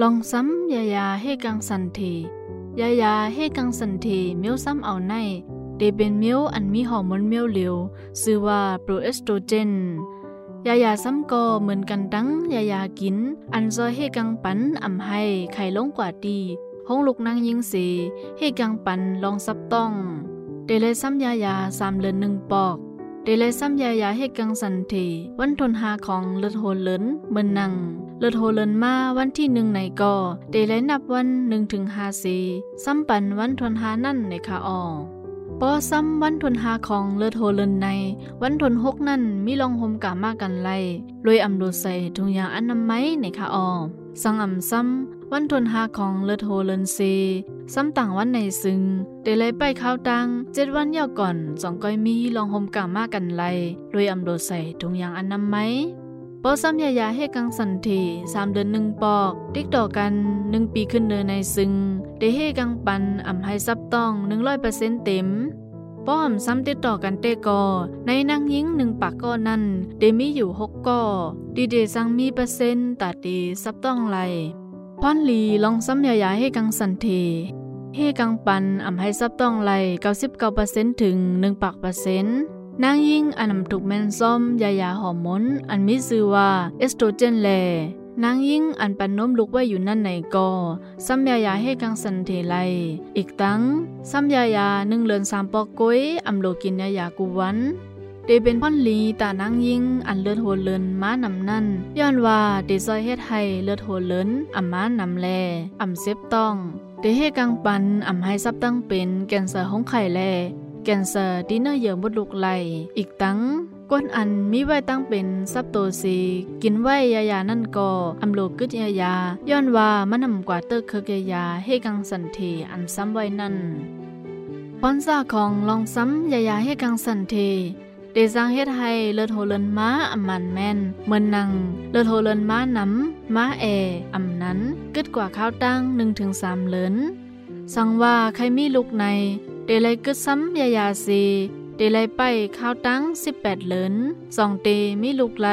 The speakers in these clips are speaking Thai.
ลองซ้ำยายาให้กังสันทียายาให้กังสันทีเมียวซ้ำเอาในเดเป็นเมียวอันมีฮอร์โมนเมียวเหลวชื่อว่าโปรเอสโตรเจนยายาซ้ำก็เหมือนกันตั้งยายากิน อันซอยให้กังปันอ่ำให้ไข่ลงกว่าดีห้องลูกนางยิงสีให้กังปันลองซับต้องเดเลยซ้ำยายาสามเลือนหนึ่งปอก เดเลยซ้ำยายาให้กังสันทีวันทนหาของเลือดโหเลินเมือนนังเลือดโหเลินมาวันที่หนึ่งในก็เดเลยนับวันหนึ่งถึงหาสีซ้ำปันวันทนหานั่นในคาออปอซ้ำวันทนหาของเลือดโหเลินใน วันทนหกนั่นมีลองหมกามากันไล่รวยอำดูใส่ทุงยางอันน้ำไม้ในคาออสังอ่ำซ้ำ วันทนหาของเลโหเลนเซซ้ำต่างวันในซึงเดลัยไปข้าวตังเจ็ดวันยาวก่อนสองก้อยมีลองหมกามากันไล่รวยอำดูใส่ทุงยางอันน้ำไหมปอซ้ำยายาให้กังสันทีสามเดือนหนึ่งปอก ติ๊กต่อกันหนึ่งปีขึ้นเนินในซึงเดให้กังปันอ่ำให้ซับต้องหนึ่งร้อยเปอร์เซ็นต์เต็มป้อมซ้ำติดต่อกันเตกอ ในนางยิงหนึ่งปากก้อนั้นเดมีอยู่หกก้อดีเดซังมีเปอร์เซ็นต์ตัดดีซับต้องไหล พอนลีลองซ้ำยายาให้กังสันเทให้กังปันอ่ำให้ซับต้องไหล99%ถึง1ปากเปอร์เซ็นต์นางยิ่งอันนำถูกแมนซ้อมยายาฮอร์โมนอันมีชื่อว่าเอสโตรเจนแลนางยิ่งอันปันนมลุกไว้อยู่นั่นในกอซ้ำยายาให้กังสันเทไลอีกตั้งซ้ำยายาหนึ่งเลือนสามปอกก้อยอำโลกินยายากูวัน เดเป็นพ่อนลีตานางยิงอันเลือดหัวเลินม้านำนั่นย้อนว่าเดซอยเฮ็ดให้เลือดหัวเลินอ่ำม้านำแลอ่ำเซฟต้องเดให้กังปันอ่ำให้ซับตั้งเป็นแกนเซอร์ของไข่แลแกนเซอร์ดินเนอร์เยื่อมดลูกไหลอีกตั้งก้นอันมีไว้ตั้งเป็นซับโตซีกินไว้ยายานั่นก็อำโลกึดยายาย้อนว่ามันนำกว่าเตอร์เคกยาให้กังสันเทอันซ้ำไว้นั่นพรซาของลองซ้ำยายาให้กังสันเท เดซังเฮ็ดให้เลือดโหเลินม้าอำมันแม่นเหมือนนังเลือดโหเลินม้าน้ำม้าแออำนั้นกึดกว่าข้าวตั้ง1-3เลินสังว่าใครมีลูกในเดลัยกึดซ้ำยายาซีเดลัยไปข้าวตั้ง18เลินสองเตมีลูกไล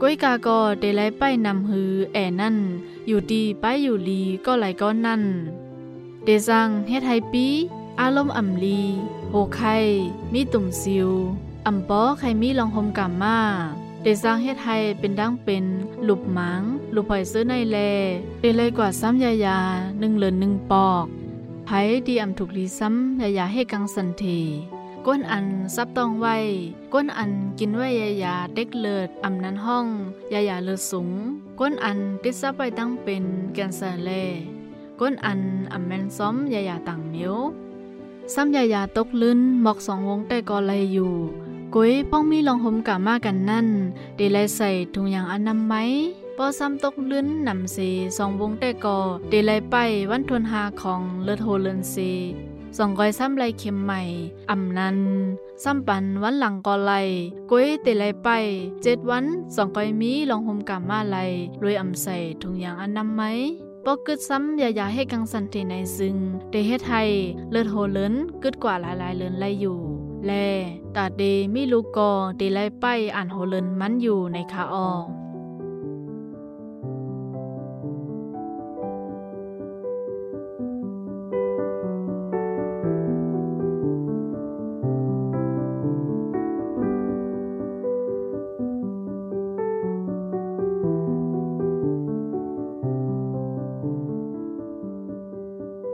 ก้อยกาก็เดลัยไปนำหือแอนั่นอยู่ดีไปอยู่ลีก็ไหลก้อนนั่นเดซังเฮ็ดไฮปีอารมณ์อ่ำลีโหไข่มีตุ่มซิว อ่ำปอไข่มีลองหมกามาเดซังเฮ็ดไฮเป็นดังเป็นหลุบหมังหลุบหอยซื้อในแลเดเลยกว่าซ้ำยายาหนึ่งเหลือนหนึ่งปอกไผดีอ่ำถูกลีซ้ำยายาให้กังสันเทก้นอันซับต้องไว้ ก้นอันกินไว้ยายาเด็กเลิดอำนั้นห้องยายาเลิศสูง ก้นอันติดซับไว้ตั้งเป็นแกนเซอร์เล่ก้นอันอำแมนซ้อมยายาต่างเมียวซ้ำยายาตกลื่นหมอกสองวงแต่ก็ไลอยู่ กุ้ยป้องมีลองหมกามากันนั่นเดลัยใส่ถุงยางอนนำไหมพอซ้ำตกลื่นนำเซสองวงแต่ก็เดลัยไปวันทวนหาของเลือดโฮเลนเซสองก้อยซ้ำไรเข็มใหม่อ่ำนันซ้ำปันวันหลังก็ไลก้ยเตไลไปเจ็ดวันสองก้อยมีลองหมกามาไลรวยอ่ำใส่ถุงยางอนนำไหมปอกึดซ้ำยายาให้กังสันเทในซึงเดเฮ็ดไทยเลือดโหเลินกึดกว่าหลายๆเลินไลอยู่ แลตาเดมิลูกอเดไลไปอ่านโหเลินมันอยู่ในคาออ